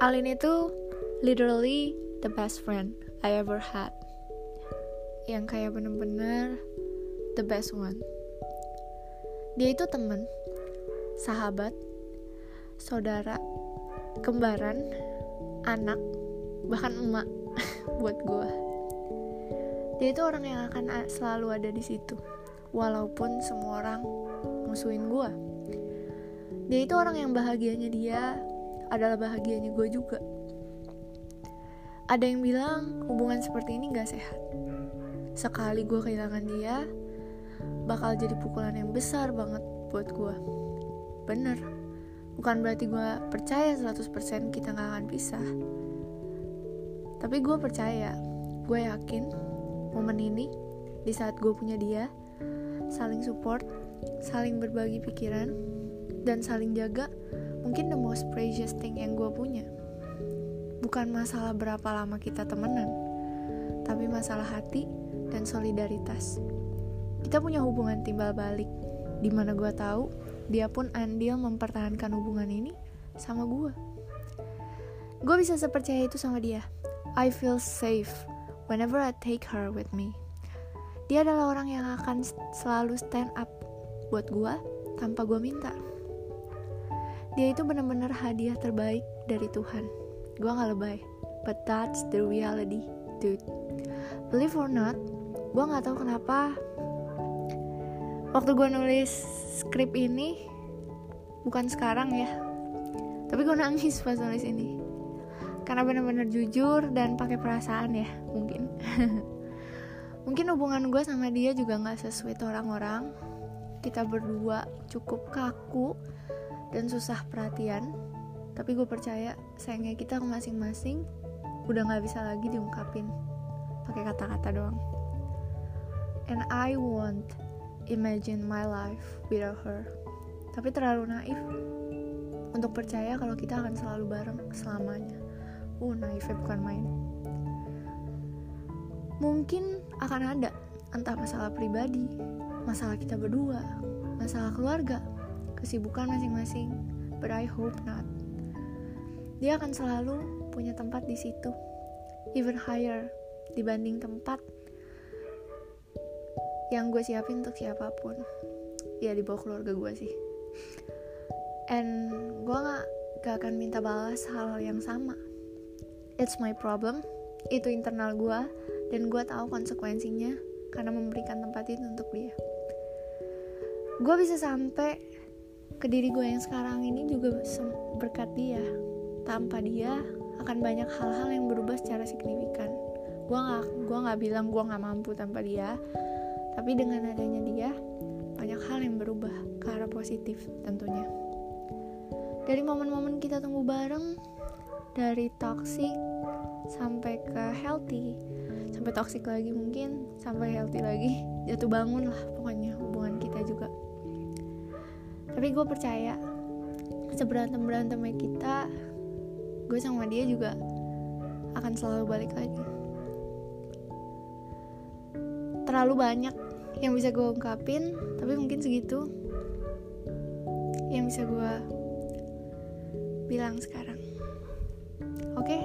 Alin itu literally the best friend I ever had. Yang kayak bener-bener the best one. Dia itu temen sahabat saudara kembaran anak bahkan emak buat gue dia itu orang yang akan selalu ada di situ walaupun semua orang musuhin gue dia itu orang yang bahagianya dia adalah bahagianya gue juga. Ada yang bilang hubungan seperti ini gak sehat. Sekali gue kehilangan dia, bakal jadi pukulan yang besar banget buat gue. Bener, bukan berarti gue percaya 100% kita gak akan pisah. Tapi gue percaya, gue yakin momen ini di saat gue punya dia, saling support, saling berbagi pikiran, dan saling jaga mungkin the most precious thing yang gue punya. Bukan masalah berapa lama kita temenan tapi masalah hati dan solidaritas. Kita punya hubungan timbal balik di mana gue tahu dia pun andil mempertahankan hubungan ini sama gue gue bisa sepercaya itu sama dia. I feel safe whenever I take her with me. Dia adalah orang yang akan selalu stand up buat gue tanpa gue minta dia itu benar-benar hadiah terbaik dari Tuhan. Gue gak lebay but that's the reality dude. Believe or not gue gak tahu kenapa waktu gue nulis skrip ini bukan sekarang ya tapi gue nangis pas nulis ini. Karena benar-benar jujur dan pakai perasaan ya mungkin. Mungkin hubungan gue sama dia juga nggak sesuai orang-orang. Kita berdua cukup kaku dan susah perhatian. Tapi gue percaya sayangnya kita masing-masing udah gak bisa lagi diungkapin. Pakai kata-kata doang. And I want imagine my life without her. Tapi terlalu naif untuk percaya kalau kita akan selalu bareng selamanya. Uh naifnya bukan main. Mungkin akan ada entah masalah pribadi masalah kita berdua masalah keluarga kesibukan masing-masing, but I hope not. Dia akan selalu punya tempat di situ, even higher dibanding tempat yang gue siapin untuk siapa pun. Ya di bawah keluarga gue sih. And gue gak, gak akan minta balas hal yang sama. It's my problem, itu internal gue, dan gue tahu konsekuensinya karena memberikan tempat itu untuk dia. Gue bisa sampai ke diri gue yang sekarang ini juga berkat dia. Tanpa dia akan banyak hal-hal yang berubah secara signifikan. Gue nggak gue nggak bilang gue nggak mampu tanpa dia. Tapi dengan adanya dia banyak hal yang berubah ke arah positif tentunya. Dari momen-momen kita tumbuh bareng dari toxic sampai ke healthy sampai toxic lagi mungkin sampai healthy lagi jatuh bangun lah pokoknya tapi gue percaya seberantem berantemnya kita gue sama dia juga akan selalu balik lagi. Terlalu banyak yang bisa gue ungkapin tapi mungkin segitu yang bisa gue bilang sekarang. Oke? okay,